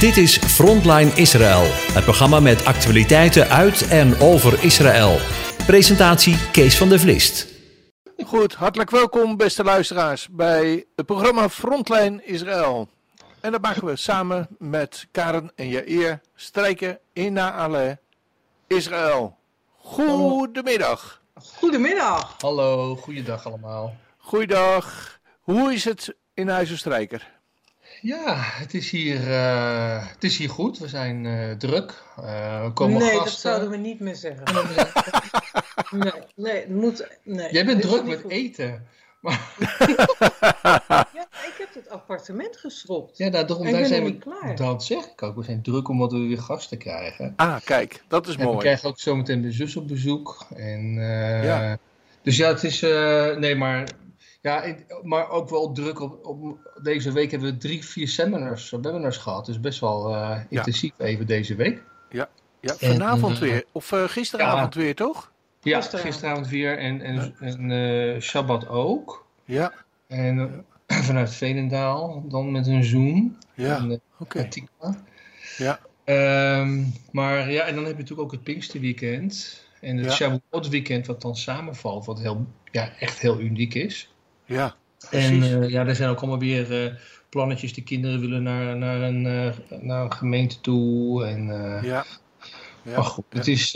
Dit is Frontline Israël, het programma met actualiteiten uit en over Israël. Presentatie Kees van der Vlist. Goed, hartelijk welkom beste luisteraars bij het programma Frontline Israël. En dat maken we samen met Karen en Jair Strijken in Naale, Israël. Goedemiddag. Goedemiddag. Hallo, goeiedag allemaal. Goeiedag. Hoe is het in Huizen Strijker? Ja, het is hier, eh, het is hier goed. We zijn eh, druk. Eh, we komen nee, gasten. dat zouden we niet meer zeggen. nee, nee, het moet, nee. Jij bent druk met goed. eten. Maar, Ja, ik heb het appartement geschropt. ja, nou, daarom zijn we. niet klaar. Dat zeg ik ook. We zijn druk omdat we weer gasten krijgen. Ah, kijk, dat is En we mooi. krijgen ook zometeen de zus op bezoek. En, eh, Ja. Dus ja, het is. eh, nee, maar. Ja, maar ook wel druk op, op. Deze week hebben we drie, vier seminars, webinars gehad. Dus best wel eh, intensief even deze week. Ja, vanavond En, weer. Of eh, gisteravond weer, toch? Ja, Gisteravond. gisteravond weer en, en, en eh, Shabbat ook. Ja, En eh, vanuit Veenendaal, dan met een Zoom. ja, eh, oké. Ja, Ehm, maar ja, en dan heb je natuurlijk ook het Pinksterweekend. En het Ja. Shavuot weekend wat dan samenvalt, wat heel, ja, echt heel uniek is. Ja, En precies. eh, ja, er zijn ook allemaal weer eh, plannetjes. De kinderen willen naar, naar, een, eh, naar een gemeente toe. En, ja. ja. maar goed, ja. het, is,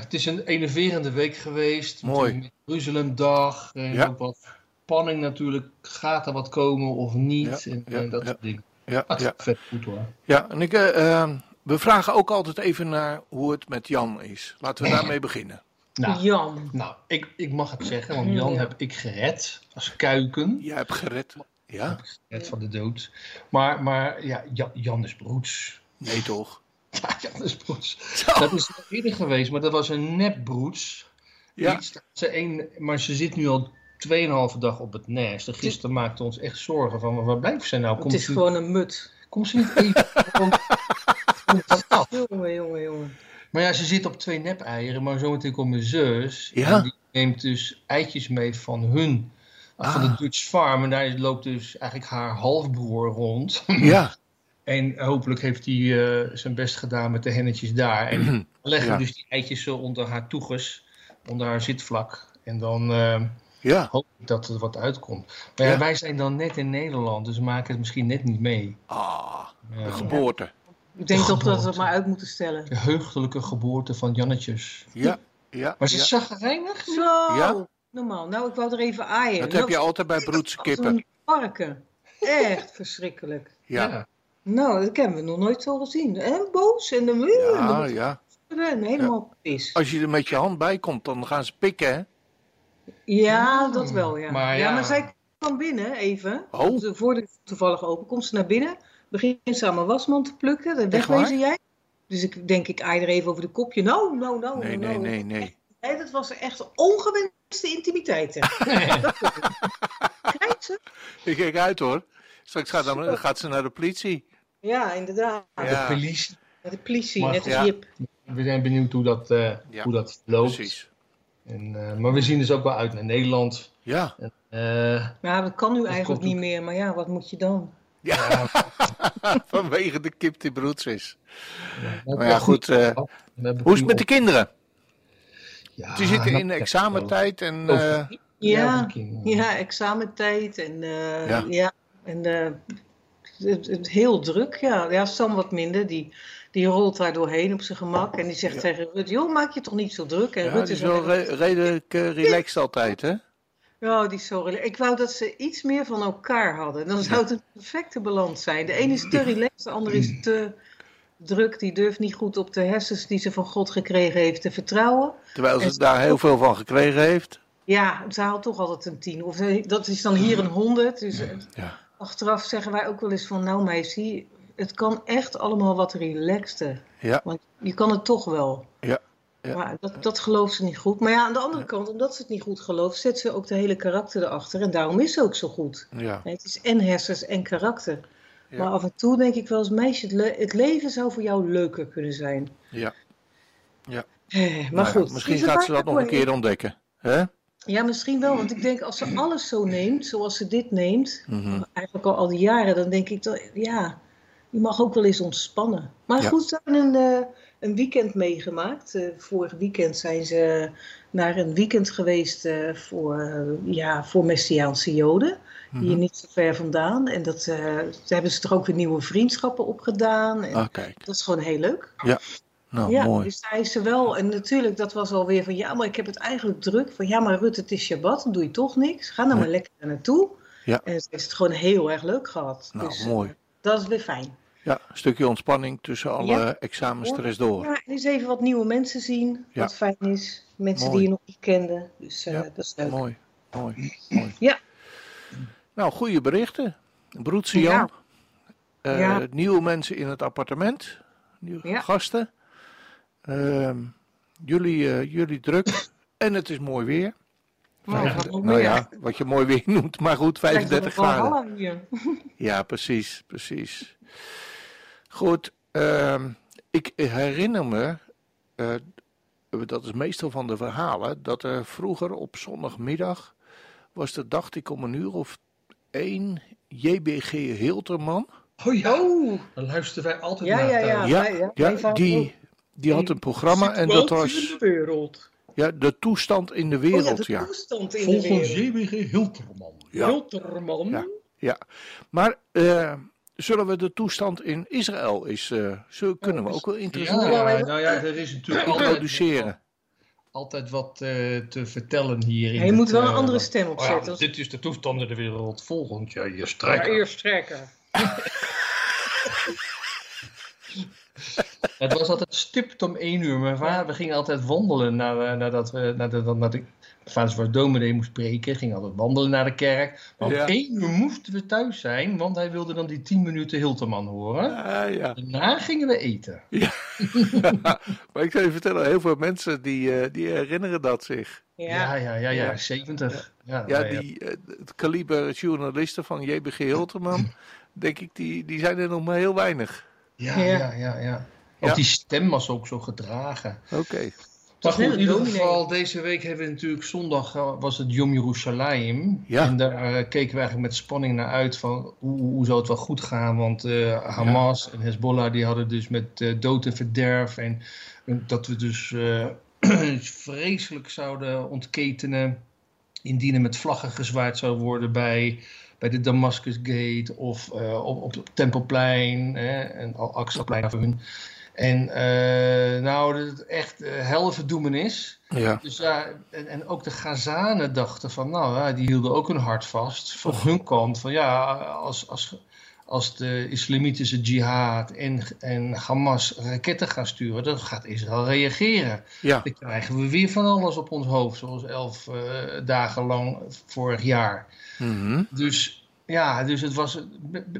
het is een enerverende week geweest. Mooi. Jeruzalemdag. En Ja. ook wat spanning natuurlijk. Gaat er wat komen of niet? En, en dat soort dingen. Ja, vet goed hoor. Ja, en ik, eh, eh, we vragen ook altijd even naar hoe het met Jan is. Laten we daarmee beginnen. Nou, Jan. nou ik, ik mag het zeggen, want Jan Ja. heb ik gered als kuiken. Jij hebt gered. Ja? Gered van de dood. Maar, maar ja, Jan, Jan is broeds. Nee toch? Ja, Jan is broeds. Dat is nog eerder geweest, maar dat was een nepbroeds. Ja. Ze een, maar ze zit nu al 2,5 dag op het nest. En gisteren maakte ons echt zorgen van waar blijft ze nou? Het Komt is ze, gewoon een mut. komt ze niet even? Jongen, jongen, jongen. Maar ja, ze zit op twee nep-eieren, maar zometeen komt mijn zus. Ja. En die neemt dus eitjes mee van hun, van de Ah. Dutch Farm. En daar loopt dus eigenlijk haar halfbroer rond. Ja, En hopelijk heeft hij eh, zijn best gedaan met de hennetjes daar. En leggen Ja. dus die eitjes zo onder haar toeges, onder haar zitvlak. En dan eh, ja. hoop ik dat er wat uitkomt. Maar ja, wij zijn dan net in Nederland, dus we maken het misschien net niet mee. Ah, de geboorte. Ik denk toch dat we het maar uit moeten stellen. de heugelijke geboorte van Jannetjes. Ja, ja. Maar ze ja. is zagrijnig. Zo. Ja? Normaal. Nou, ik wou er even aaien. Dat Nou, heb je altijd bij broedse kippen. een varken. Echt verschrikkelijk. Ja, Nou, dat hebben we nog nooit zo gezien. En boos en dan ja, ja. en helemaal pis. Als je er met je hand bij komt, dan gaan ze pikken, hè? Ja, dat wel, ja. Maar ja. ja. maar zij kwam binnen even. Oh. De voordeur toevallig open. Komt ze naar binnen. Begint ze aan mijn wasmand te plukken. Echt wegwezen jij. Dus ik denk, ik aai er even over de kopje. Nou, nou, nou. Nee, nou. nee, nee, nee. Nee, dat was echt ongewenste intimiteiten. Krijgt ze? Ik kijk uit hoor. Straks gaat, dan, gaat ze naar de politie. Ja, inderdaad. Ja. De politie. De politie, Maar net als ja. Jip. We zijn benieuwd hoe dat, eh, Ja, hoe dat loopt. Precies. En, eh, maar we zien dus ook wel uit naar Nederland. Ja, Eh, Ja, dat kan nu eigenlijk niet ook. meer. Maar ja, wat moet je dan? Ja. vanwege de kip die broeds is. maar Maar ja, goed. eh, hoe is het met de kinderen? Ja, Die zitten in examentijd en... Oh, eh, Ja, ja examentijd en eh, Ja. ja. en eh, het, het- heel druk. Ja, ja Sam wat minder. Die, die rolt daar doorheen op zijn gemak en die zegt Ja. tegen Rut: Joh, maak je toch niet zo druk? En ja, Rut is is wel wel re- redelijk relaxed altijd, hè? Ja, die rela- Ik wou dat ze iets meer van elkaar hadden. Dan zou het een perfecte balans zijn. De ene is te relaxed, de andere is te druk. Die durft niet goed op de hersens die ze van God gekregen heeft te vertrouwen. Terwijl ze En- daar heel veel van gekregen heeft. Ja, ze haalt toch altijd een tien. Of ze- dat is dan hier een honderd. Dus eh, Ja. achteraf zeggen wij ook wel eens van... Nou meisje, het kan echt allemaal wat relaxter. Ja. Want je kan het toch wel. Ja, ja. Maar dat, dat gelooft ze niet goed. Maar ja, aan de andere kant, omdat ze het niet goed gelooft... zet ze ook de hele karakter erachter. En daarom is ze ook zo goed. Ja. Het is en hersens en karakter. Ja. Maar af en toe denk ik wel eens, meisje, het, le- het leven zou voor jou leuker kunnen zijn. Ja. Ja. Eh, maar Nou goed. misschien is gaat ze dat nog een doorheen. keer ontdekken. Hè? Ja, misschien wel. Want ik denk, als ze alles zo neemt, zoals ze dit neemt, Mhm. eigenlijk al al die jaren, dan denk ik, dat, ja, je mag ook wel eens ontspannen. Maar goed, hebben een, eh, een weekend meegemaakt. Eh, vorig weekend zijn ze naar een weekend geweest eh, voor, eh, ja, voor Messiaanse Joden. Hier Mhm. niet zo ver vandaan. En dat, daar hebben ze toch ook weer nieuwe vriendschappen opgedaan. En Ah, kijk. Dat is gewoon heel leuk. Nou, ja, mooi. dus daar is wel. En natuurlijk, dat was alweer van ja, maar ik heb het eigenlijk druk. Van ja, maar Rut, het is Shabbat, dan doe je toch niks. Ga nou Nee. maar lekker naartoe. Ja. En ze heeft het gewoon heel erg leuk gehad. Nou, dus, mooi. dat is weer fijn. Ja, een stukje ontspanning tussen alle Ja. examens is door. Ja, en eens even wat nieuwe mensen zien, Ja. wat fijn is. Mensen Mooi. die je nog niet kende. Dus eh, Ja, dat is leuk. Mooi, mooi, mooi. Ja. Nou, goede berichten. Broedse Ja. Jan. Eh, Ja. Nieuwe mensen in het appartement. Nieuwe Ja. gasten. Ehm, jullie, eh, jullie druk. en het is mooi weer. Nou, wat nog nou ja, wat je mooi weer noemt. Maar goed, Lijkt wel 35 een graden. Ja, precies, precies. Goed, ehm, ik herinner me, eh, dat is meestal van de verhalen, dat er vroeger op zondagmiddag was de dacht ik om een uur of één JBG Hilterman. Oh ja, Oh, dan luisteren wij altijd ja, naar ja, ja. Ja, ja, die, die had een programma en dat was wereld. ja, de toestand in de Oh ja, wereld. de Ja, toestand in de Volgens wereld. JBG Hilterman. ja. Hilterman. Ja. ja. Maar eh, zullen we de toestand in Israël eens, eh, zullen, kunnen we ook wel Ja, interessant nou ja, er is natuurlijk altijd, introduceren? altijd wat eh, te vertellen hier. In Je moet het, wel een eh, andere stem oh ja, opzetten. dit is de toestand in de wereld volgend jaar. Je Ja, strijker. eerst trekken. Het was altijd stipt om één uur. Mijn vader ging altijd wandelen na, nadat we, nadat, nadat ik, mijn vader was dominee moest spreken, ging altijd wandelen naar de kerk. Maar Ja. om één uur moesten we thuis zijn, want hij wilde dan die tien minuten Hilterman horen. Ja. Daarna gingen we eten. maar ik zou je vertellen, heel veel mensen die, eh, die herinneren dat zich. Ja, Ja. ja, ja, ja, Ja. 70. Ja, Ja, nou ja. die, eh, het kaliber journalisten van JBG Hilterman, denk ik, die, die zijn er nog maar heel weinig. Ja, Ja. ja, ja, Ja. die stem was ook zo gedragen. Oké. Maar goed, in ieder geval, deze week hebben we natuurlijk zondag eh, was het Yom Yerushalayim. Ja. En daar eh, keken we eigenlijk met spanning naar uit van hoe, hoe zou het wel goed gaan. Want eh, Hamas en Hezbollah die hadden dus met eh, dood en verderf. En, en dat we dus eh, vreselijk zouden ontketenen. Indien er met vlaggen gezwaaid zou worden bij, bij de Damascus Gate of eh, op, op het Tempelplein hè, en Al-Aqsa'plein voor hun. En eh, nou, dat het echt uh, helverdoemenis. Ja. Dus ja, en, en ook de Gazanen dachten van, nou ja, die hielden ook hun hart vast. Van hun kant, van ja, als, als, als de islamitische jihad en, en Hamas raketten gaan sturen, dan gaat Israël reageren. Ja. Dan krijgen we weer van alles op ons hoofd, zoals elf uh, dagen lang vorig jaar. Mhm. Dus ja, dus het was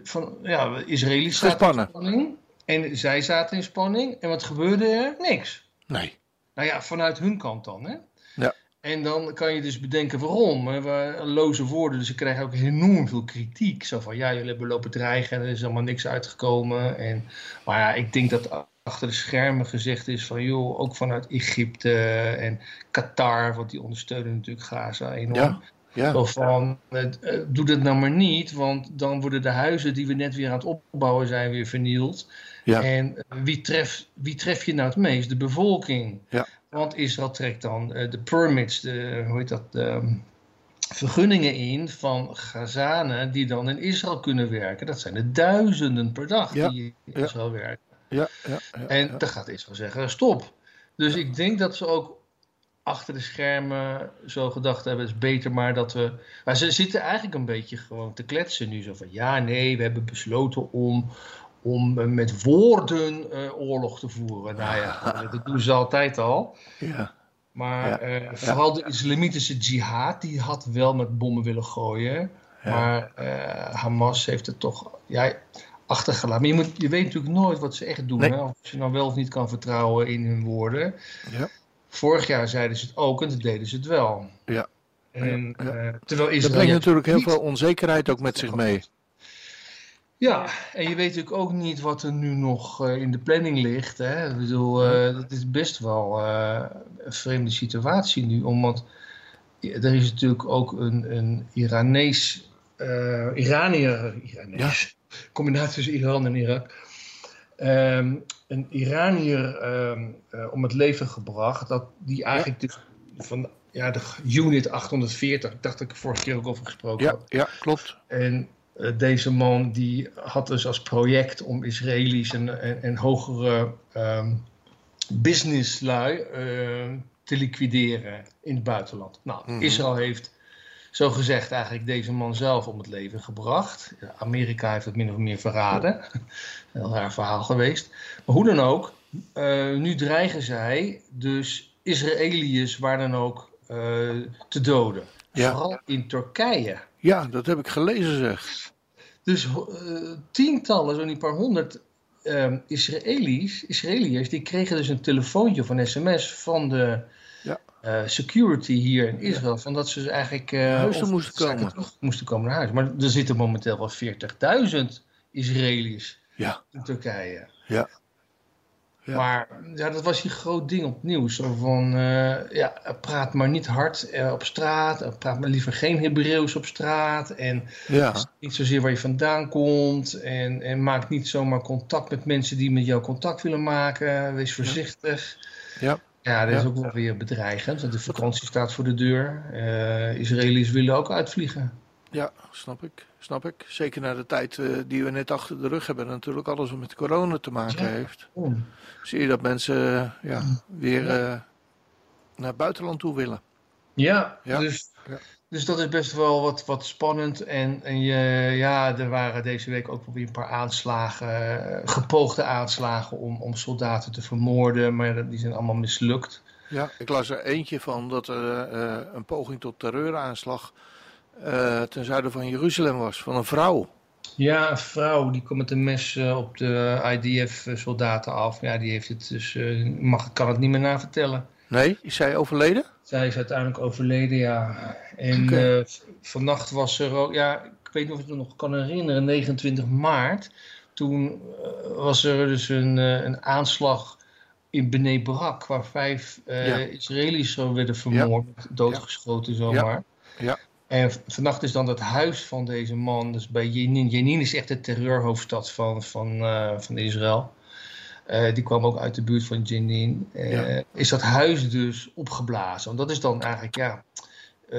van, ja, Israëli's Gespannen. spanning. En zij zaten in spanning. En wat gebeurde er? Niks. Nee. Nou ja, vanuit hun kant dan. Hè? En dan kan je dus bedenken waarom. Loze woorden, dus ze krijgen ook enorm veel kritiek. Zo van, ja, jullie hebben lopen dreigen en er is allemaal niks uitgekomen. En, maar ja, ik denk dat achter de schermen gezegd is van, joh, ook vanuit Egypte en Qatar, want die ondersteunen natuurlijk Gaza enorm. Ja. Ja. Zo van, eh, eh, doe dat nou maar niet, want dan worden de huizen die we net weer aan het opbouwen zijn weer vernield. Ja. En eh, wie, tref, wie tref je nou het meest? De bevolking. Ja. Want Israël trekt dan eh, de permits, de, hoe heet dat, de, ehm, vergunningen in van Gazanen die dan in Israël kunnen werken. Dat zijn er duizenden per dag Ja. die in. Israël werken. Ja. Ja. ja, En dan gaat Israël zeggen, stop. Dus ik denk dat ze ook achter de schermen zo gedacht hebben, het is beter maar dat we... Maar ze zitten eigenlijk een beetje gewoon te kletsen nu. Zo van, ja, nee, we hebben besloten om, om eh, met woorden eh, oorlog te voeren. Nou ja, dat doen ze altijd al. Ja. Maar Ja, eh, vooral de islamitische jihad, die had wel met bommen willen gooien. Ja. Maar eh, Hamas heeft het toch ja, achtergelaten. Maar je, moet, je weet natuurlijk nooit wat ze echt doen. Nee. Hè? Of je nou wel of niet kan vertrouwen in hun woorden. Ja. Vorig jaar zeiden ze het ook en toen deden ze het wel. Ja. En, eh, terwijl Dat Israël brengt natuurlijk heel veel onzekerheid ook met zich mee. Ja, en je weet natuurlijk ook niet wat er nu nog eh, in de planning ligt. Hè? Ik bedoel, eh dat is best wel eh, een vreemde situatie nu. Omdat er is natuurlijk ook een, een Iranees uh, Iranier, Iraniërs, combinatie tussen Iran en Irak, ehm, een Iranier um, om het leven gebracht, dat die eigenlijk dus van ja, de unit 840, ik dacht ik vorige keer ook over gesproken ja, had. Ja, klopt. En deze man die had dus als project om Israëli's en, en, en hogere um, businesslui uh, te liquideren in het buitenland. Nou, Mhm. Israël heeft zo gezegd eigenlijk deze man zelf om het leven gebracht. Amerika heeft het min of meer verraden. Heel raar verhaal geweest. Maar hoe dan ook, uh, nu dreigen zij dus Israëliërs waar dan ook uh, te doden. Ja. Vooral in Turkije. Ja, dat heb ik gelezen zeg. Dus uh, tientallen, zo'n paar honderd um, Israëli's, Israëliërs, die kregen dus een telefoontje of een sms van de ja. uh, security hier in Israël. Van dat ze dus eigenlijk uh, huis moesten komen. Moesten komen naar huis. Maar er zitten momenteel wel 40.000 Israëli's ja. in Turkije. Ja. Ja. Maar ja, dat was hier groot ding op nieuws. Zo van, uh, ja, praat maar niet hard uh, op straat. Uh, praat maar liever geen Hebreeuws op straat. En ja. niet zozeer waar je vandaan komt. En, en maak niet zomaar contact met mensen die met jou contact willen maken. Wees voorzichtig. Ja. Ja, dat is ook wel weer bedreigend. Want de vakantie staat voor de deur. Israëli's willen ook uitvliegen. Ja, snap ik. Snap ik. Zeker na de tijd uh, die we net achter de rug hebben. Natuurlijk alles wat met corona te maken Ja. heeft. Oh. Zie je dat mensen uh, ja, weer uh, naar het buitenland toe willen. Ja, Ja. Dus, Ja. dus dat is best wel wat, wat spannend. En, en je, ja, er waren deze week ook wel weer een paar aanslagen, eh, gepoogde aanslagen om, om soldaten te vermoorden. Maar die zijn allemaal mislukt. Ja, ik las er eentje van dat er een poging tot terreuraanslag uh, ten zuiden van Jeruzalem was. Van een vrouw. Ja, een vrouw die komt met een mes uh, op de IDF-soldaten af. Ja, die heeft het dus, uh, mag, kan het niet meer navertellen. Nee, is zij overleden? Zij is uiteindelijk overleden, ja. En okay. vannacht was er ook, ja, ik weet niet of je het nog kan herinneren, 29 maart. Toen was er dus een, een aanslag in Bnei Brak, waar vijf Ja. Israëli's zo werden vermoord, doodgeschoten zomaar. Ja. En vannacht is dan het huis van deze man, dus bij Jenin. Jenin is echt de terreurhoofdstad van, van, uh, van Israël. Uh, die kwam ook uit de buurt van Jenin. Uh, Ja. Is dat huis dus opgeblazen? Want dat is dan eigenlijk, ja,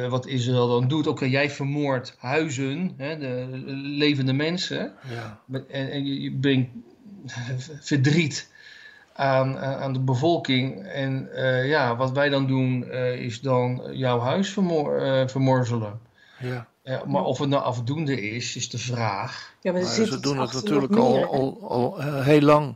wat Israël dan doet. Oké, jij vermoordt huizen, hè, de levende mensen. Ja. En, en je, je brengt verdriet aan, aan de bevolking. En uh, ja, wat wij dan doen uh, is dan jouw huis uh, vermorzelen. Ja. Ja, maar of het nou afdoende is, is de vraag. Ja, maar ze doen het natuurlijk al, al, al eh, heel lang.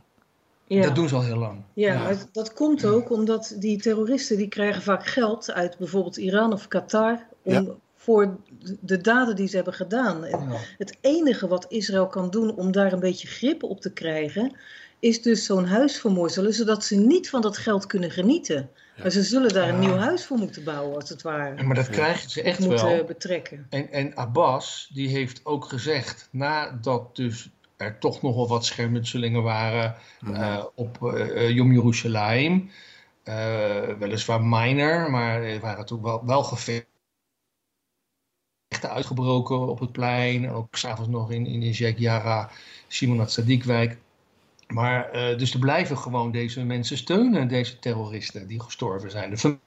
Ja. Dat doen ze al heel lang. Ja, Ja. maar dat komt ook omdat die terroristen die krijgen vaak geld uit bijvoorbeeld Iran of Qatar om, Ja. voor de daden die ze hebben gedaan. En Ja. het enige wat Israël kan doen om daar een beetje grip op te krijgen, is dus zo'n huis vermorzelen, zodat ze niet van dat geld kunnen genieten. Ja. Maar ze zullen daar een nieuw huis voor moeten bouwen, als het ware. Maar dat krijgen ze echt moeten wel. betrekken. En, en Abbas, die heeft ook gezegd, nadat dus er toch nog wel wat schermutselingen waren eh, op eh, Yom Yerushalayim, eh, weliswaar minor, maar er waren toen wel, wel gevechten uitgebroken op het plein, en ook s'avonds nog in, in de Sheikh Yara, Simon Tzadikwijk. Maar eh, dus er blijven gewoon deze mensen steunen, deze terroristen die gestorven zijn. De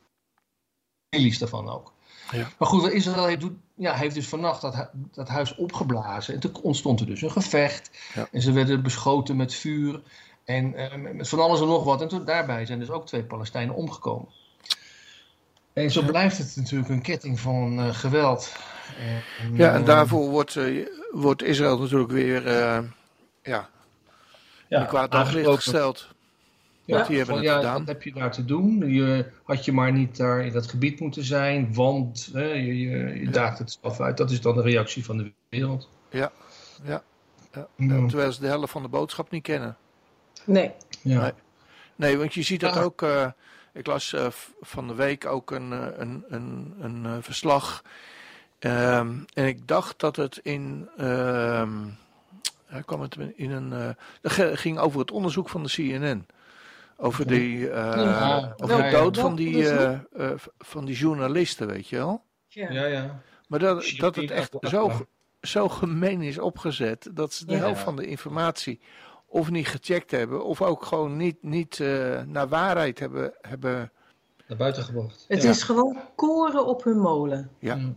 families daarvan ook. Ja. Maar goed, Israël heeft, ja, heeft dus vannacht dat, hu- dat huis opgeblazen. En toen ontstond er dus een gevecht. Ja. En ze werden beschoten met vuur. En eh, met van alles en nog wat. En toen, daarbij zijn dus ook twee Palestijnen omgekomen. En zo blijft het natuurlijk een ketting van eh, geweld. En, Ja, en daarvoor wordt, wordt Israël natuurlijk weer ja, ja, kwaad daglicht gesteld. Ja, Want die hebben van, het ja, gedaan. Wat heb je daar te doen? Je, had je maar niet daar in dat gebied moeten zijn, want hè, je, je, je Ja. daagt het zelf uit. Dat is dan de reactie van de wereld. Ja, ja, ja. Ja. Terwijl ze de helft van de boodschap niet kennen. Nee. Ja. Nee. Nee, want je ziet dat Ah. ook. eh, ik las eh, van de week ook een, eh, een, een, een verslag. Ehm, en ik dacht dat het in. ehm ja, kwam het in een. eh, dat ge- ging over het onderzoek van de CNN. Over, die, eh, Ja, over ja, de ja. dood van die, eh, eh, van die journalisten, weet je wel. Ja. Ja. Maar dat, dat het echt zo, zo gemeen is opgezet dat ze de Ja. helft van de informatie of niet gecheckt hebben, of ook gewoon niet, niet eh, naar waarheid hebben, hebben. Naar buiten gebracht. Het Ja. is gewoon koren op hun molen. Ja. Ja.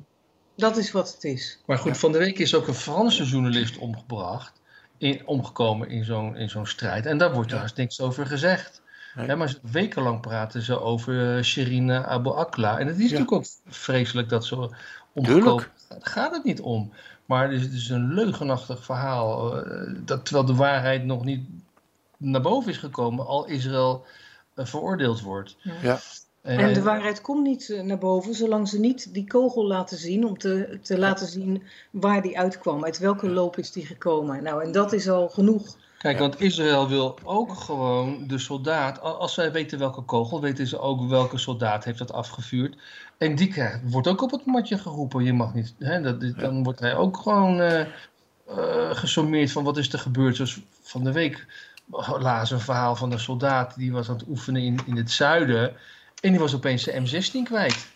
Dat is wat het is. Maar goed, van de week is ook een Franse journalist omgebracht. In, omgekomen in zo'n in zo'n strijd. En daar wordt trouwens niks over gezegd. Nee. Maar ze- wekenlang praten ze over eh, Sherine Abu Akla. En het is Ja. natuurlijk ook vreselijk dat ze omgekomen. Daar gaat het niet om. Maar het is, het is een leugenachtig verhaal. eh, dat, terwijl de waarheid nog niet naar boven is gekomen. Al Israël eh, veroordeeld wordt. Ja. En de waarheid komt niet eh, naar boven zolang ze niet die kogel laten zien. Om te, te laten zien waar die uitkwam. Uit welke loop is die gekomen. Nou, en dat is al genoeg. Kijk, want Israël wil ook gewoon de soldaat. Als zij weten welke kogel, weten ze ook welke soldaat heeft dat afgevuurd. En die krijgt, wordt ook op het matje geroepen. Je mag niet. Hè, dat, dan wordt hij ook gewoon eh eh, gesommeerd van wat is er gebeurd. Zoals van de week laat een verhaal van een soldaat die was aan het oefenen in, in het zuiden. En die was opeens zijn M16 kwijt.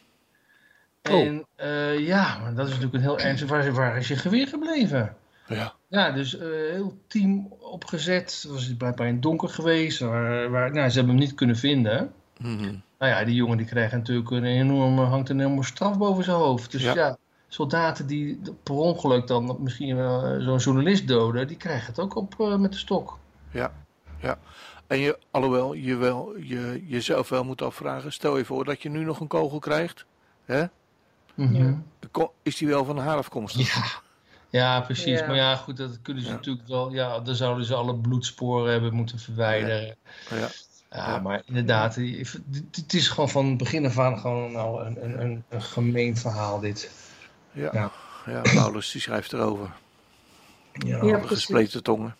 Oh. En eh, ja, maar dat is natuurlijk een heel ernstig. Waar, waar is je geweer gebleven? Ja. Ja, dus eh heel team opgezet. Het was blijkbaar in donker geweest. Waar, waar, nou, ze hebben hem niet kunnen vinden. Mhm. Nou ja, die jongen die krijgt natuurlijk een enorme, hangt een enorme straf boven zijn hoofd. Dus Ja. ja, soldaten die per ongeluk dan misschien wel eh, zo'n journalist doden, die krijgen het ook op met de stok. Ja, ja. En je, alhoewel je wel, je, jezelf wel moet afvragen, stel je voor dat je nu nog een kogel krijgt. Hè? Mhm. Is die wel van haar afkomstig? Ja. Ja, precies. Ja. Maar ja, goed, dat kunnen ze Ja. natuurlijk wel. Ja, dan zouden ze alle bloedsporen hebben moeten verwijderen. Ja. Ja, Ja. maar inderdaad, het is gewoon van begin af aan gewoon nou een, een, een, een gemeen verhaal dit. Ja. Ja. Ja, Paulus die schrijft erover. Ja. Gespleten tongen.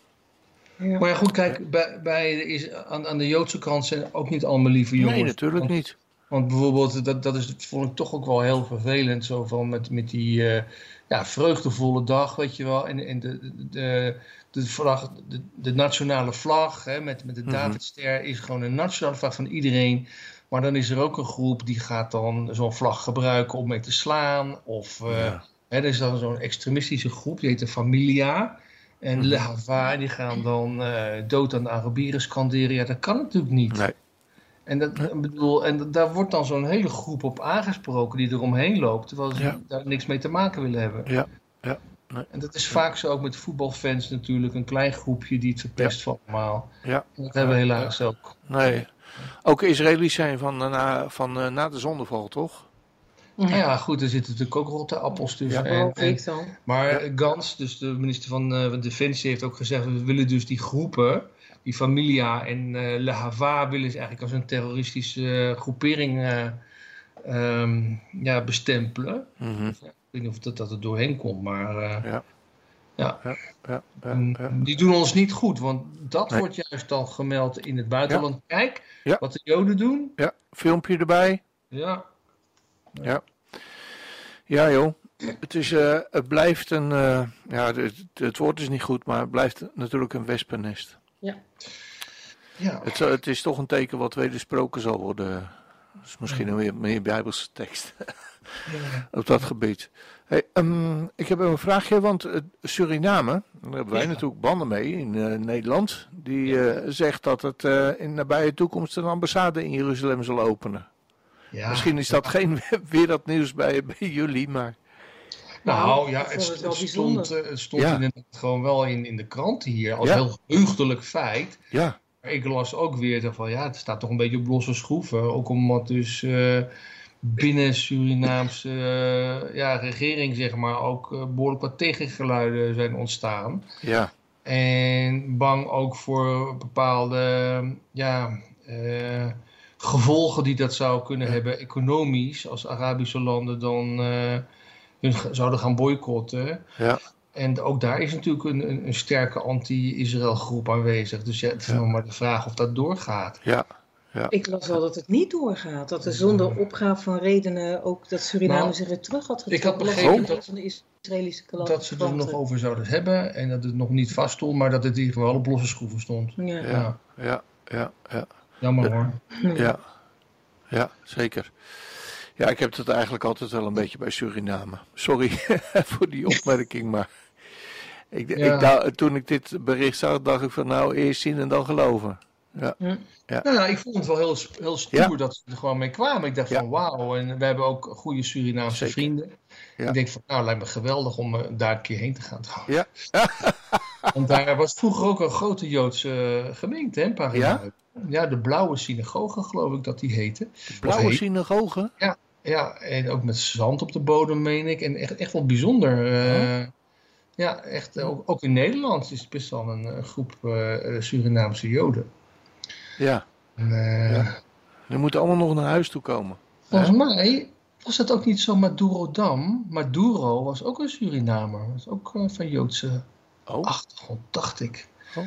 Ja. Maar ja, goed, kijk, bij, bij is, aan, aan de Joodse kant zijn ook niet allemaal lieve jongens. Nee, natuurlijk want, niet. Want bijvoorbeeld, dat, dat is, vond ik toch ook wel heel vervelend, zo van met, met die eh, ja, vreugdevolle dag, weet je wel. En, en de, de, de, vlag, de, de nationale vlag hè, met, met de Mhm. Davidster is gewoon een nationale vlag van iedereen. Maar dan is er ook een groep die gaat dan zo'n vlag gebruiken om mee te slaan. Of eh, Ja. hè, er is dan zo'n extremistische groep, die heet de Familia. En Mhm. Le die gaan dan eh, dood aan de Arabieren scanderen. Ja, dat kan natuurlijk niet. Nee. En, dat, bedoel, en daar wordt dan zo'n hele groep op aangesproken die eromheen loopt, terwijl ze Ja. daar niks mee te maken willen hebben. Ja, ja, nee. En dat is vaak zo ook met voetbalfans natuurlijk, een klein groepje die het verpest van allemaal. Ja. En dat hebben we helaas ook. Nee. Ook Israëli's zijn van, eh, na, van eh, na de zondeval, toch? Nou ja, goed, er zitten natuurlijk ook rotte appels tussen. Ja. En- dan. maar Ja. Gans, dus de minister van, eh, Defensie, heeft ook gezegd: we willen dus die groepen, die Familia en eh Le Hava, willen ze eigenlijk als een terroristische eh, groepering eh, ehm, ja, bestempelen. Mhm. Ik weet niet of dat, dat er doorheen komt, maar eh, Ja. ja. Ja, ja, ja. die doen ons niet goed. Want dat Nee. wordt juist al gemeld in het buitenland. Kijk Ja. wat de Joden doen. ja, filmpje erbij. Ja, Ja, joh. Het, is, eh, het blijft een. eh, ja, het, het woord is niet goed, maar het blijft natuurlijk een wespennest. ja. Het, zou- het is toch een teken wat wedersproken zal worden. Dat is misschien een meer, meer Bijbelse tekst ja. op dat gebied. Hey, ehm, ik heb een vraagje, want eh, Suriname, daar hebben wij Ja. natuurlijk banden mee in eh, Nederland. Die eh, zegt dat het eh, in nabije toekomst een ambassade in Jeruzalem zal openen. Ja. Misschien is dat geen weer dat nieuws bij, bij jullie, maar Nou ja, ik het, stond, eh, het stond Ja. inderdaad gewoon wel in, in de kranten hier als Ja. heel heugdelijk feit. ja, Maar ik las ook weer van ja, het staat toch een beetje op losse schroeven. Ook omdat dus eh, binnen Surinaamse eh, ja, regering zeg maar ook eh, behoorlijk wat tegengeluiden zijn ontstaan. ja, En bang ook voor bepaalde ja, eh, gevolgen die dat zou kunnen hebben economisch. Als Arabische landen dan eh, hun zouden gaan boycotten. ja, En ook daar is natuurlijk een, een, een sterke anti-Israël groep aanwezig. Dus ja, het is Ja. nog maar de vraag of dat doorgaat. ja, Ik las wel dat het niet doorgaat. Dat er zonder opgave van redenen ook dat Suriname Nou, zich weer terug had ik had getrokken. begrepen Dat van de Israëlische klant. Dat ze het er nog over zouden hebben en dat het nog niet vast stond, maar dat het in ieder geval op losse schroeven stond. Ja. ja, Ja, ja, ja, ja. Jammer hoor. Ja, ja zeker. Ja, ik heb het eigenlijk altijd wel een beetje bij Suriname. Sorry voor die opmerking, maar ik, Ja. ik, toen ik dit bericht zag, dacht ik van nou, eerst zien en dan geloven. Ja, Hm. Nou, ja, ik vond het wel heel, heel stoer Ja. dat ze er gewoon mee kwamen. Ik dacht Ja. van wauw, en we hebben ook goede Surinaamse Zeker. vrienden. Ja. Ik denk van nou, lijkt me geweldig om eh, daar een keer heen te gaan trouwens. ja. Want daar was vroeger ook een grote Joodse eh, gemeente, hè, paar Ja? Ja, de Blauwe Synagoge geloof ik dat die heette. Blauwe heet. synagoge. Ja, en ook met zand op de bodem, meen ik. En echt, echt wel bijzonder. eh, Ja, echt. eh, Ook, ook in Nederland is het best wel een, groep eh, Surinaamse Joden. Ja, En, Ja. die moeten allemaal nog naar huis toe komen. Volgens mij was dat ook niet zo Madurodam. Maduro was ook een Surinamer. Was ook van Joodse Oh, achtergrond, dacht ik. Oh.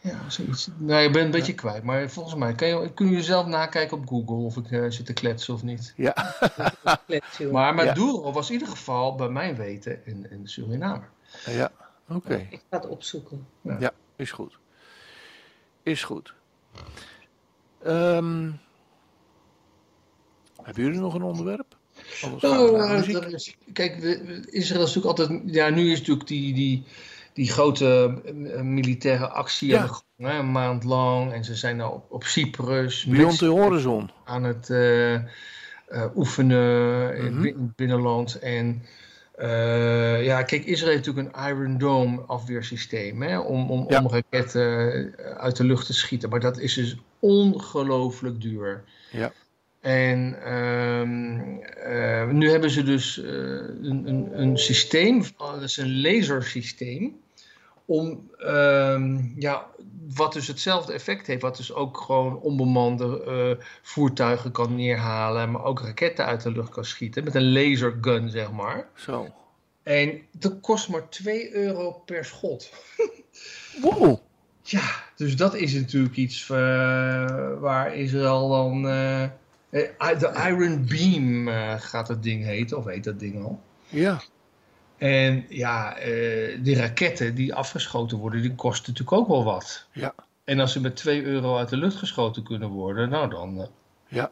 Ja, zoiets. Nou, ik ben een beetje kwijt. Maar volgens mij kan je, kun je zelf nakijken op Google of ik eh, zit te kletsen of niet. ja. Maar Maduro was in ieder geval, bij mijn weten, een, een Surinamer. Ja, oké. Ik ga het opzoeken. Is goed. Is goed. Ehm, hebben jullie nog een onderwerp? Is- kijk, Israël is natuurlijk altijd. Ja, nu is natuurlijk die, die, die grote eh, militaire actie Ja. een maand lang. En ze zijn nou op, op Cyprus. Beyond the Horizon. aan het eh, eh, oefenen in, Mhm. in het binnenland. En ja, kijk, Israël heeft natuurlijk een Iron Dome afweersysteem hè, om, om, Ja. om raketten uit de lucht te schieten. Maar dat is dus ongelooflijk duur. Ja. En ehm, eh, nu hebben ze dus eh, een, een, een systeem, dat is een lasersysteem, om, ehm, ja, wat dus hetzelfde effect heeft, wat dus ook gewoon onbemande eh, voertuigen kan neerhalen, maar ook raketten uit de lucht kan schieten, met een lasergun, zeg maar. Zo. En dat kost maar 2 euro per schot. Wow. Ja, dus dat is natuurlijk iets eh, waar Israël dan. eh, eh, de Iron Beam eh, gaat het ding heten, of heet dat ding al. Ja. En ja, eh, die raketten die afgeschoten worden, die kosten natuurlijk ook wel wat. Ja. En als ze met 2 euro uit de lucht geschoten kunnen worden, nou dan, eh, Ja.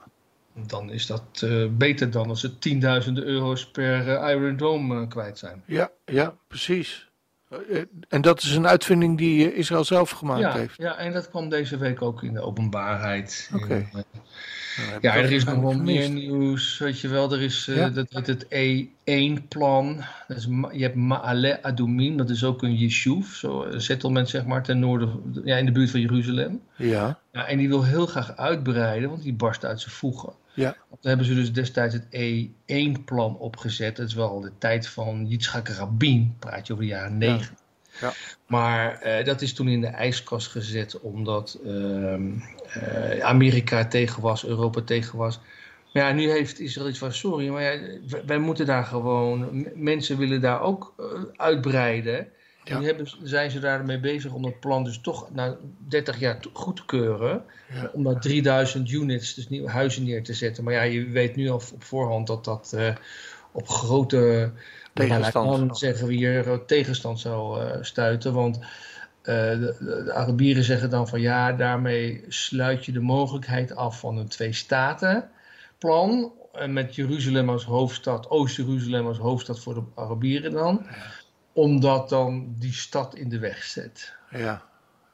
dan is dat eh, beter dan als ze tienduizenden euro's per eh, Iron Dome eh, kwijt zijn. Ja, ja, precies. Eh, En dat is een uitvinding die eh, Israël zelf gemaakt Ja, heeft. ja, en dat kwam deze week ook in de openbaarheid. Oké. Eh, Ja, ik dat er is nog wel meer nieuws. Weet je wel, er is eh, Ja. dat heet het E1-plan. Dat is Ma- Je hebt Ma'ale Adumim, dat is ook een yeshuv, zo een settlement zeg maar, ten noorden, ja, in de buurt van Jeruzalem. Ja, Ja, en die wil heel graag uitbreiden, want die barst uit zijn voegen. ja, Toen hebben ze dus destijds het E1-plan opgezet. Dat is wel de tijd van Yitzhak Rabin, praat je over de jaren 90. Ja. Maar eh, dat is toen in de ijskast gezet omdat ehm, eh, Amerika tegen was, Europa tegen was. Maar ja, nu heeft Israël iets van, sorry, maar ja, wij- wij moeten daar gewoon, mensen willen daar ook eh, uitbreiden. Ja. Nu hebben, zijn ze daarmee bezig om dat plan dus toch na 30 jaar goed te keuren. Ja. Om daar 3000 units, dus nieuwe huizen neer te zetten. Maar ja, je weet nu al op voorhand dat dat op grote Tegenstand. dan zeggen we hier eh, tegenstand zou eh, stuiten. Want eh, de, Arabieren zeggen dan van ja, daarmee sluit je de mogelijkheid af van een twee-staten-plan. En met Jeruzalem als hoofdstad, Oost-Jeruzalem als hoofdstad voor de Arabieren dan. Omdat dan die stad in de weg zet. ja,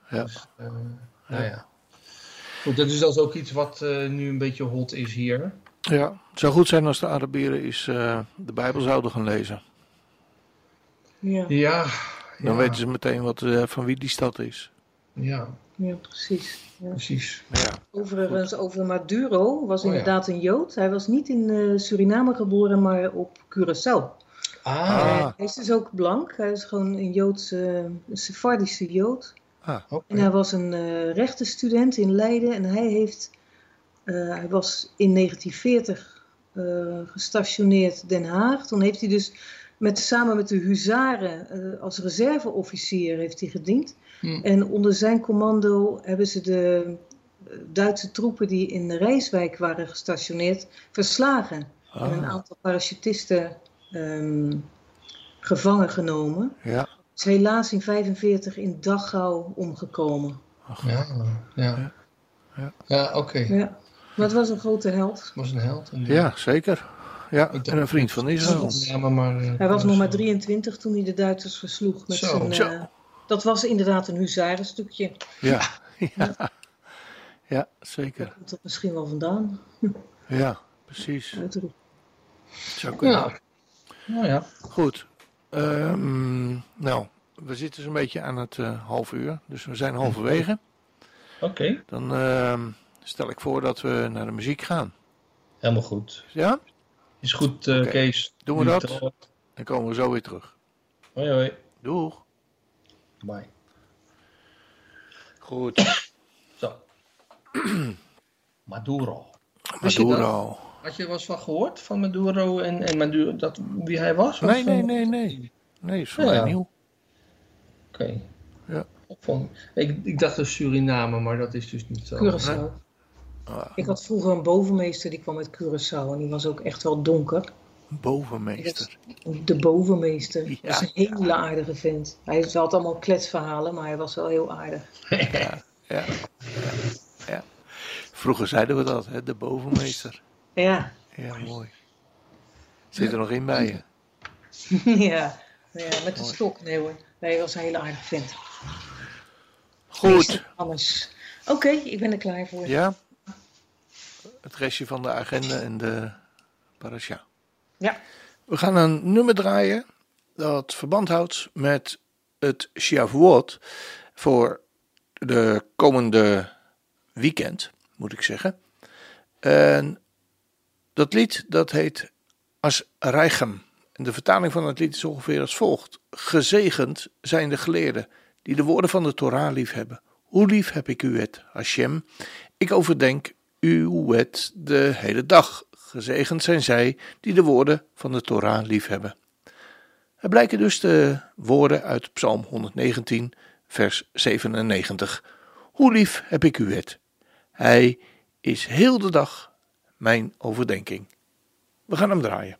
ja. Dus, eh, nou ja. Goed, dat is dus ook iets wat nu een beetje hot is hier. Ja. Het zou goed zijn als de Arabieren eens eh, de Bijbel zouden gaan lezen. Ja, Ja, Dan ja, weten ze meteen wat, eh, van wie die stad is. Ja, ja precies. Ja. precies. Ja, Overigens, over Maduro was Oh, ja. inderdaad een Jood. Hij was niet in eh, Suriname geboren, maar op Curaçao. Ah, Ah. Hij is dus ook blank. Hij is gewoon een Joodse, een Sephardische Jood. oké. En hij was een eh rechtenstudent in Leiden. En hij, heeft, hij was in 1940 eh, gestationeerd Den Haag. Toen heeft hij dus met, samen met de huzaren eh, als reserveofficier heeft hij gediend. Hm. En onder zijn commando hebben ze de eh, Duitse troepen die in Rijswijk waren gestationeerd verslagen. En een ah, aantal parachutisten ehm, gevangen genomen. ja. Is helaas in 45 in Dachau omgekomen. Ja, ja. Ja. Ja, oké. Ja. Maar het was een grote held. Was een held. Een ja, zeker. ja. En een vriend van Israël. Ja, maar, maar, eh, Hij was nog maar 23 toen hij de Duitsers versloeg. Met Zo. zijn, Zo. eh, dat was inderdaad een huzarenstukje. Ja, ja. Ja, zeker. Komt dat misschien wel vandaan? Ja, precies. Uitroep. Zou kunnen. ja. Nou ja. Goed. Ehm, nou, we zitten zo'n beetje aan het eh, half uur. Dus we zijn halverwege. Oké. Dan ehm, stel ik voor dat we naar de muziek gaan. Helemaal goed. Ja? Is goed, eh. Kees. Doen we dat? Dan komen we zo weer terug. Hoi, hoi. Doeg. Bye. Goed. Zo. Maduro. Maduro. Had je er wel eens van gehoord? Van Maduro en, en Maduro, dat, wie hij was? Of, Nee, nee, nee, nee. Nee, is voor Ja. mij nieuw. Oké. Ja. Ik, ik dacht dus Suriname, maar dat is dus niet zo. Curaçao. Ah, Ik had vroeger een bovenmeester die kwam uit Curaçao en die was ook echt wel donker. bovenmeester. De bovenmeester. Ja. Dat is een hele aardige vent. Hij had allemaal kletsverhalen, maar hij was wel heel aardig. Ja, ja, ja. Vroeger zeiden we dat, hè? de bovenmeester. Ja, Ja, mooi. Zit er nog in bij je? ja. ja met de Mooi. stok. Nee hoor, hij was een hele aardige vent. Goed. Oké, ik ben er klaar voor. Ja? Het restje van de agenda en de parasha. Ja. We gaan een nummer draaien dat verband houdt met het Shavuot voor de komende weekend, moet ik zeggen. En dat lied dat heet As Reichem. En de vertaling van het lied is ongeveer als volgt. Gezegend zijn de geleerden die de woorden van de Torah lief hebben. Hoe lief heb ik uw wet, Hashem? Ik overdenk uw wet de hele dag. Gezegend zijn zij die de woorden van de Torah lief hebben. Er blijken dus de woorden uit Psalm 119, vers 97. Hoe lief heb ik uw wet? Hij is heel de dag mijn overdenking. We gaan hem draaien.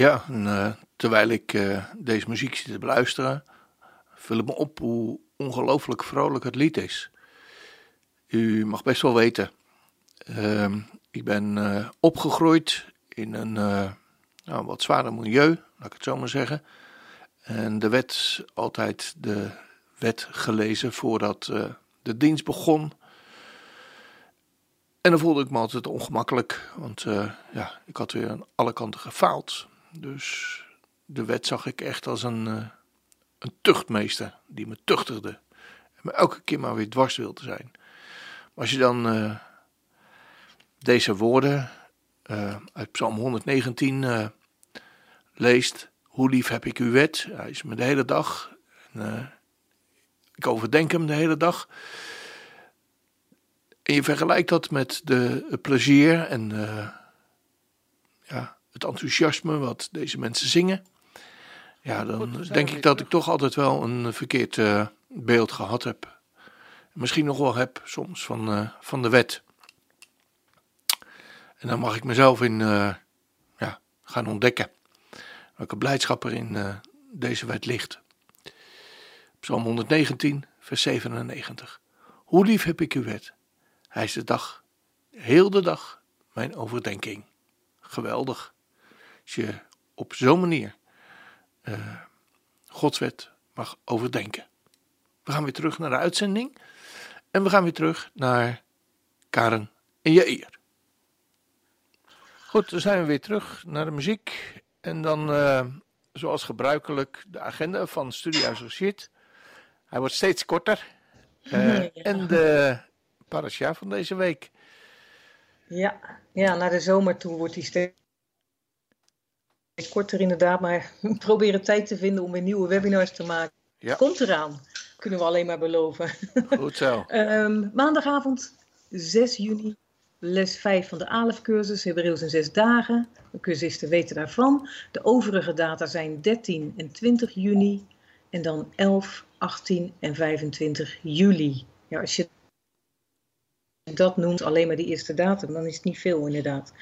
Ja, en, uh, terwijl ik uh, deze muziek zit te beluisteren, viel het me op hoe ongelooflijk vrolijk het lied is. U mag best wel weten, uh, ik ben uh, opgegroeid in een nou, wat zwaarder milieu, laat ik het zo maar zeggen. En er werd altijd de wet gelezen voordat de dienst begon. En dan voelde ik me altijd ongemakkelijk, want ja, ik had weer aan alle kanten gefaald. Dus de wet zag ik echt als een, uh, een tuchtmeester die me tuchtigde. En me elke keer maar weer dwars wilde zijn. Maar als je dan uh, deze woorden uit Psalm 119 leest, hoe lief heb ik uw wet, hij is me de hele dag. En, ik overdenk hem de hele dag. En je vergelijkt dat met de, het plezier en ja, het enthousiasme wat deze mensen zingen. Ja, dan Goed, denk ik dat ik toch altijd wel een verkeerd uh, beeld gehad heb. Misschien nog wel heb soms van, uh, van de wet. En dan mag ik mezelf in ja, gaan ontdekken. Welke blijdschap er in deze wet ligt. Psalm 119, vers 97. Hoe lief heb ik uw wet? Hij is de dag, heel de dag, mijn overdenking. Geweldig. Je op zo'n manier uh, Gods wet mag overdenken. We gaan weer terug naar de uitzending. En we gaan weer terug naar Karen en Jair. Goed, dan zijn we weer terug naar de muziek. En dan, uh, zoals gebruikelijk, de agenda van Studio Associate. Hij wordt steeds korter. Uh, En de parasha van deze week. Ja, ja, naar de zomer toe wordt hij steeds korter inderdaad. Maar we proberen tijd te vinden om weer nieuwe webinars te maken. Ja. Komt eraan, kunnen we alleen maar beloven. Goed zo. um, maandagavond 6 juni, les 5 van de ALEF-cursus, Hebreeuws in 6 dagen. De cursisten weten daarvan. De overige data zijn 13 en 20 juni. En dan 11, 18 en 25 juli. Ja, als je dat noemt, alleen maar die eerste datum, dan is het niet veel inderdaad.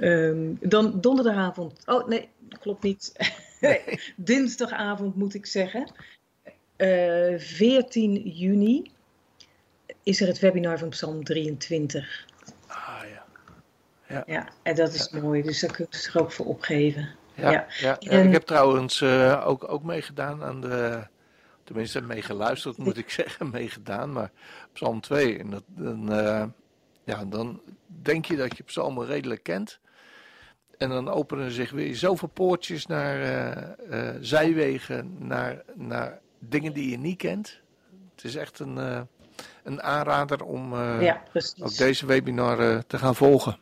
Um, dan donderdagavond, oh nee, klopt niet. Nee. Dinsdagavond moet ik zeggen. Uh, eh, 14 juni is er het webinar van Psalm 23. Ah ja. Ja, ja en dat is ja. mooi, dus daar kun je zich ook voor opgeven. Ja, ja. ja. En, ik heb trouwens uh, ook, ook meegedaan aan de tenminste meegeluisterd moet ik zeggen, meegedaan, maar Psalm 2. En dat, dan, uh, ja, dan denk je dat je Psalmen redelijk kent. En dan openen zich weer zoveel poortjes naar uh, uh, zijwegen, naar, naar dingen die je niet kent. Het is echt een, een aanrader om ja, ook deze webinar te gaan volgen.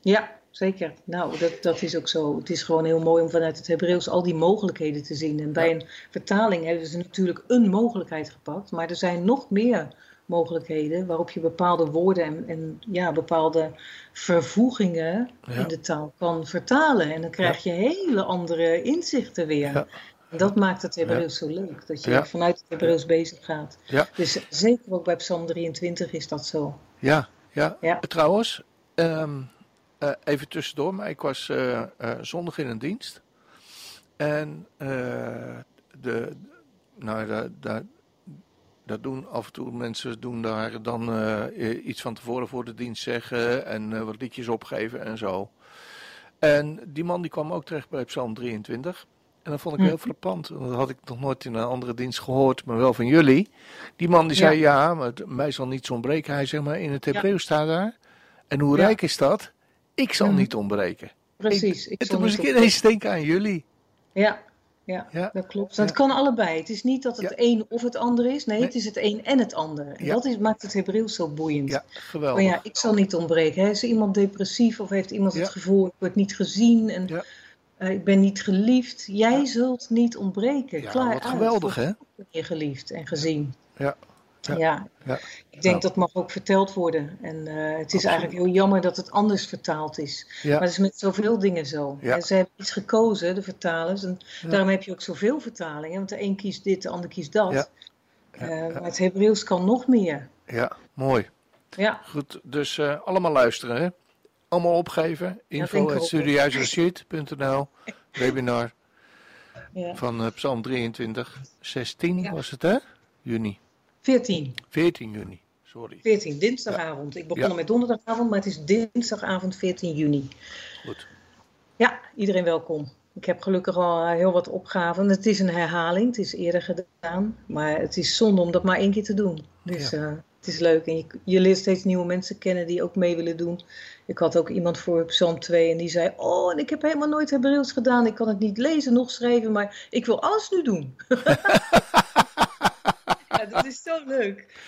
Ja, zeker. Nou, dat, dat is ook zo. Het is gewoon heel mooi om vanuit het Hebreeuws al die mogelijkheden te zien. En bij een vertaling hebben ze natuurlijk een mogelijkheid gepakt, maar er zijn nog meer mogelijkheden waarop je bepaalde woorden en, en ja, bepaalde vervoegingen ja. in de taal kan vertalen. En dan krijg je hele andere inzichten weer. Ja. En dat maakt het Hebreeuws zo leuk, dat je vanuit het Hebreeuws bezig gaat. Dus zeker ook bij Psalm 23 is dat zo. Ja, ja. trouwens, um, uh, even tussendoor, maar ik was uh, uh, zondag in een dienst. En de, nou, daar, dat doen af en toe mensen doen daar dan iets van tevoren voor de dienst zeggen en wat liedjes opgeven en zo. En die man die kwam ook terecht bij Psalm 23. En dat vond ik heel frappant. Dat had ik nog nooit in een andere dienst gehoord, maar wel van jullie. Die man die zei, ja, ja maar mij zal niets ontbreken. Hij zeg maar, in het Hebreeuws staat daar. En hoe ja. rijk is dat? Ik zal niet ontbreken. Precies. Ik, en toen moest ik ineens denken aan jullie. Ja, ja, ja. dat klopt. Dat kan allebei. Het is niet dat het ja. een of het ander is. Nee, nee, het is het een en het ander. En dat is, maakt het Hebreeuws zo boeiend. Ja, geweldig. Maar ja, ik zal niet ontbreken. Hè. Is iemand depressief of heeft iemand het gevoel, ik word niet gezien en uh, ik ben niet geliefd. Jij zult niet ontbreken. Ja, Klaar wat geweldig hè? Je geliefd en gezien. Ja, ja, ja. ja. ik denk nou. dat mag ook verteld worden. En uh, het is Absoluut. eigenlijk heel jammer dat het anders vertaald is. Ja. Maar het is met zoveel dingen zo. Ja. Ze hebben iets gekozen, de vertalers. En daarom heb je ook zoveel vertalingen. Want de een kiest dit, de ander kiest dat. Uh, maar het Hebreeuws kan nog meer. Ja, mooi. Ja. Goed, dus uh, allemaal luisteren. Hè? allemaal opgeven. Info at webinar Ja. van eh, Psalm 23. 16 Ja. was het hè? Juni. 14. 14 juni, sorry. 14, dinsdagavond. Ik begon Ja. met donderdagavond, maar het is dinsdagavond 14 juni. Goed. Ja, iedereen welkom. Ik heb gelukkig al eh, heel wat opgaven. Het is een herhaling, het is eerder gedaan. Maar het is zonde om dat maar één keer te doen. Dus eh, het is leuk. En je, je leert steeds nieuwe mensen kennen die ook mee willen doen. Ik had ook iemand voor Psalm 2 en die zei... Oh, en ik heb helemaal nooit Hebreeuws gedaan. Ik kan het niet lezen, nog schrijven, maar ik wil alles nu doen. ja, dat is zo leuk.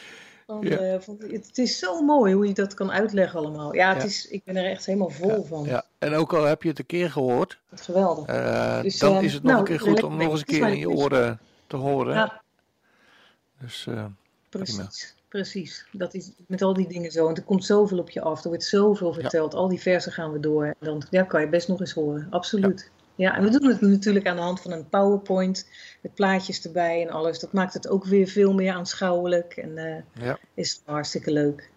Want, Ja. eh, vond- het, is zo mooi hoe je dat kan uitleggen allemaal. Ja, het Ja. Is, ik ben er echt helemaal vol van. Ja, en ook al heb je het een keer gehoord, Wat geweldig. eh, Dus, dan eh, is het nog nou, een keer goed om nog eens een keer in je oren te horen. Ja, Dus precies. Precies. Dat is met al die dingen zo. En er komt zoveel op je af. Er wordt zoveel verteld. Al die versen gaan we door. En dan ja, kan je best nog eens horen. Absoluut. Ja. en we doen het natuurlijk aan de hand van een PowerPoint. Met plaatjes erbij en alles. Dat maakt het ook weer veel meer aanschouwelijk. En eh, ja. is hartstikke leuk.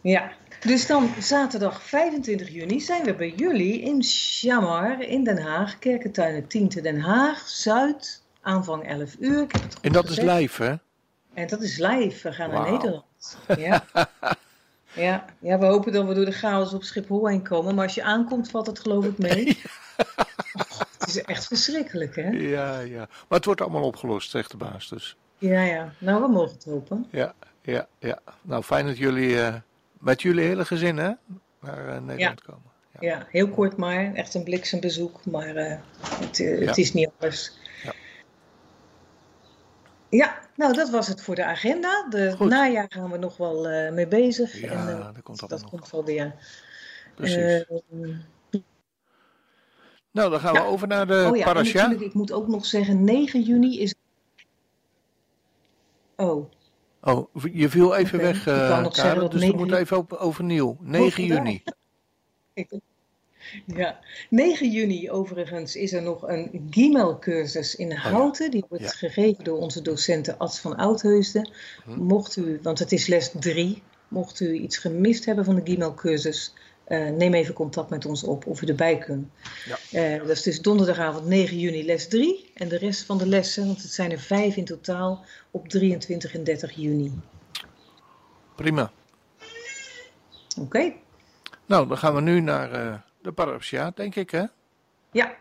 Ja, dus dan zaterdag 25 juni zijn we bij jullie in Chamar in Den Haag. Kerkentuinen 10 te Den Haag, Zuid, aanvang 11 uur. En dat is live, hè? En dat is live. We gaan naar. Nederland. Ja. ja. ja, we hopen dat we door de chaos op Schiphol heen komen. Maar als je aankomt, valt het geloof ik mee. Oh, het is echt verschrikkelijk, hè? Ja, ja. Maar het wordt allemaal opgelost, zegt de baas dus. Ja, ja. Nou, we mogen het hopen. Ja, ja, ja. Nou, fijn dat jullie eh, met jullie hele gezin, hè, naar eh, Nederland komen. Ja. Ja, heel kort maar. Echt een bliksembezoek. Maar eh, het, het is niet anders. Ja. Nou dat was het voor de agenda. De Goed. najaar gaan we nog wel eh, mee bezig. Ja, en, eh, dat komt dat nog. komt wel weer. Precies. Eh, nou, dan gaan ja. we over naar de oh ja, parasha. ik moet ook nog zeggen, 9 juni is... Oh, Oh, je viel even weg, Karel, dat dus we 9 moeten even op, overnieuw. 9 vandaag. juni. ik- ja. 9 juni overigens is er nog een Gimel-cursus in Houten. Die wordt Ja. gegeven door onze docenten Ad van Oudheusden. Hm. Mocht u, want het is les 3, mocht u iets gemist hebben van de Gimel-cursus... eh, neem even contact met ons op of u erbij kunt. Ja. Eh, dat is dus donderdagavond 9 juni les 3. En de rest van de lessen, want het zijn er vijf in totaal, op 23 en 30 juni. Prima. Oké? Nou, dan gaan we nu naar eh, de parasha, denk ik, hè? Ja,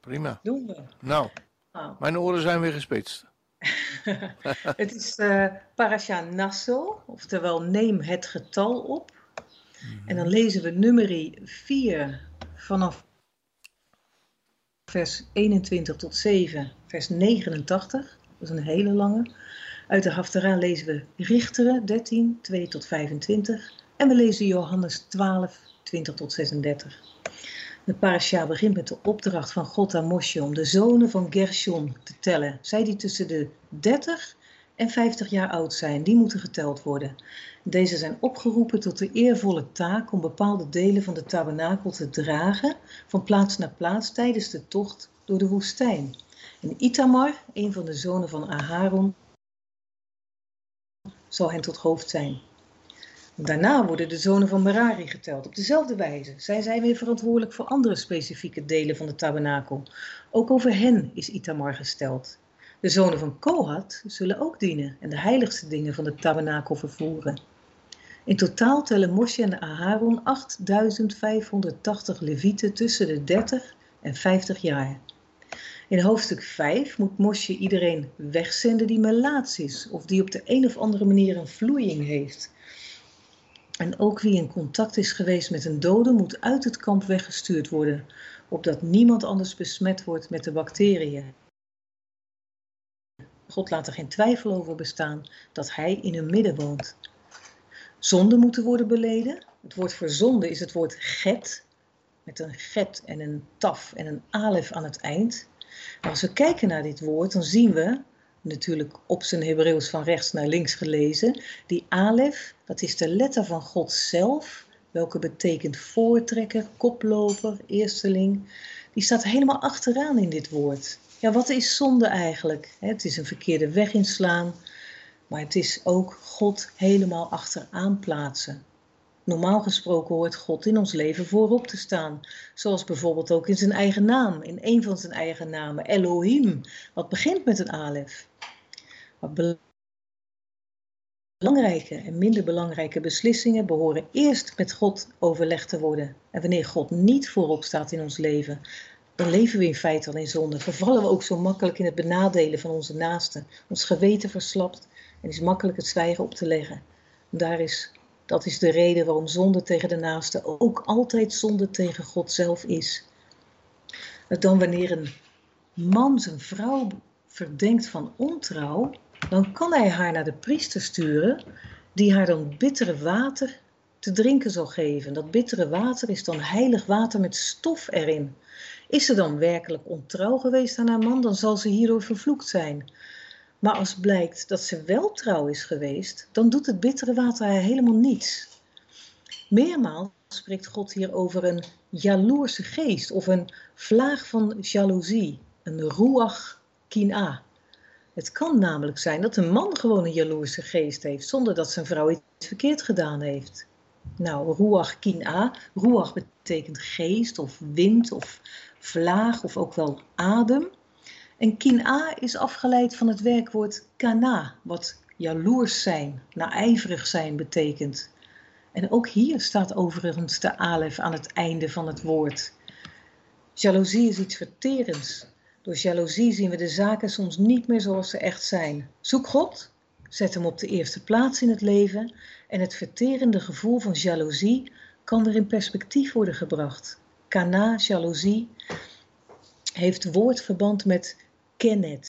Prima. doen we. Nou, Nou, mijn oren zijn weer gespitst. het is eh Parasha Nasso, oftewel neem het getal op. En dan lezen we nummerie 4 vanaf vers 21 tot 7, vers 89. Dat is een hele lange. Uit de Haftara lezen we Richteren 13, 2 tot 25. En we lezen Johannes 12, 20 tot 36. De parasha begint met de opdracht van God aan Mosje om de zonen van Gershon te tellen. Zij die tussen de 30 en 50 jaar oud zijn, die moeten geteld worden. Deze zijn opgeroepen tot de eervolle taak om bepaalde delen van de tabernakel te dragen van plaats naar plaats tijdens de tocht door de woestijn. En Itamar, een van de zonen van Aharon, zal hen tot hoofd zijn. Daarna worden de zonen van Merari geteld op dezelfde wijze. Zij zijn weer verantwoordelijk voor andere specifieke delen van de tabernakel. Ook over hen is Itamar gesteld. De zonen van Kohat zullen ook dienen en de heiligste dingen van de tabernakel vervoeren. In totaal tellen Mosje en Aharon 8580 levieten tussen de 30 en 50 jaar. In hoofdstuk 5 moet Mosje iedereen wegzenden die melaats is of die op de een of andere manier een vloeiing heeft. En ook wie in contact is geweest met een dode moet uit het kamp weggestuurd worden, opdat niemand anders besmet wordt met de bacteriën. God laat er geen twijfel over bestaan dat Hij in hun midden woont. Zonden moeten worden beleden. Het woord voor zonde is het woord get, met een get en een taf en een alef aan het eind. Maar als we kijken naar dit woord, dan zien we, natuurlijk op zijn Hebreeuws van rechts naar links gelezen, die alef, dat is de letter van God zelf, welke betekent voortrekker, koploper, eersteling. Die staat helemaal achteraan in dit woord. Ja, wat is zonde eigenlijk? Het is een verkeerde weg inslaan, maar het is ook God helemaal achteraan plaatsen. Normaal gesproken hoort God in ons leven voorop te staan. Zoals bijvoorbeeld ook in zijn eigen naam, in een van zijn eigen namen, Elohim, wat begint met een alef. Maar belangrijke en minder belangrijke beslissingen behoren eerst met God overlegd te worden. En wanneer God niet voorop staat in ons leven, dan leven we in feite al in zonde. Vervallen we ook zo makkelijk in het benadelen van onze naasten. Ons geweten verslapt en is makkelijk het zwijgen op te leggen. Daar is, dat is de reden waarom zonde tegen de naaste ook altijd zonde tegen God zelf is. Dan wanneer een man zijn vrouw verdenkt van ontrouw, dan kan hij haar naar de priester sturen, die haar dan bittere water te drinken zal geven. Dat bittere water is dan heilig water met stof erin. Is ze dan werkelijk ontrouw geweest aan haar man, dan zal ze hierdoor vervloekt zijn. Maar als blijkt dat ze wel trouw is geweest, dan doet het bittere water haar helemaal niets. Meermaals spreekt God hier over een jaloerse geest of een vlaag van jaloezie, een ruach kina. Het kan namelijk zijn dat een man gewoon een jaloerse geest heeft, zonder dat zijn vrouw iets verkeerd gedaan heeft. Nou, ruach kina, ruach betekent geest of wind of vlaag of ook wel adem. En kina is afgeleid van het werkwoord kana, wat jaloers zijn, naijverig zijn betekent. En ook hier staat overigens de alef aan het einde van het woord. Jaloezie is iets verterends. Door jaloezie zien we de zaken soms niet meer zoals ze echt zijn. Zoek God, zet hem op de eerste plaats in het leven en het verterende gevoel van jaloezie kan weer in perspectief worden gebracht. Kana, jaloezie, heeft woordverband met כנת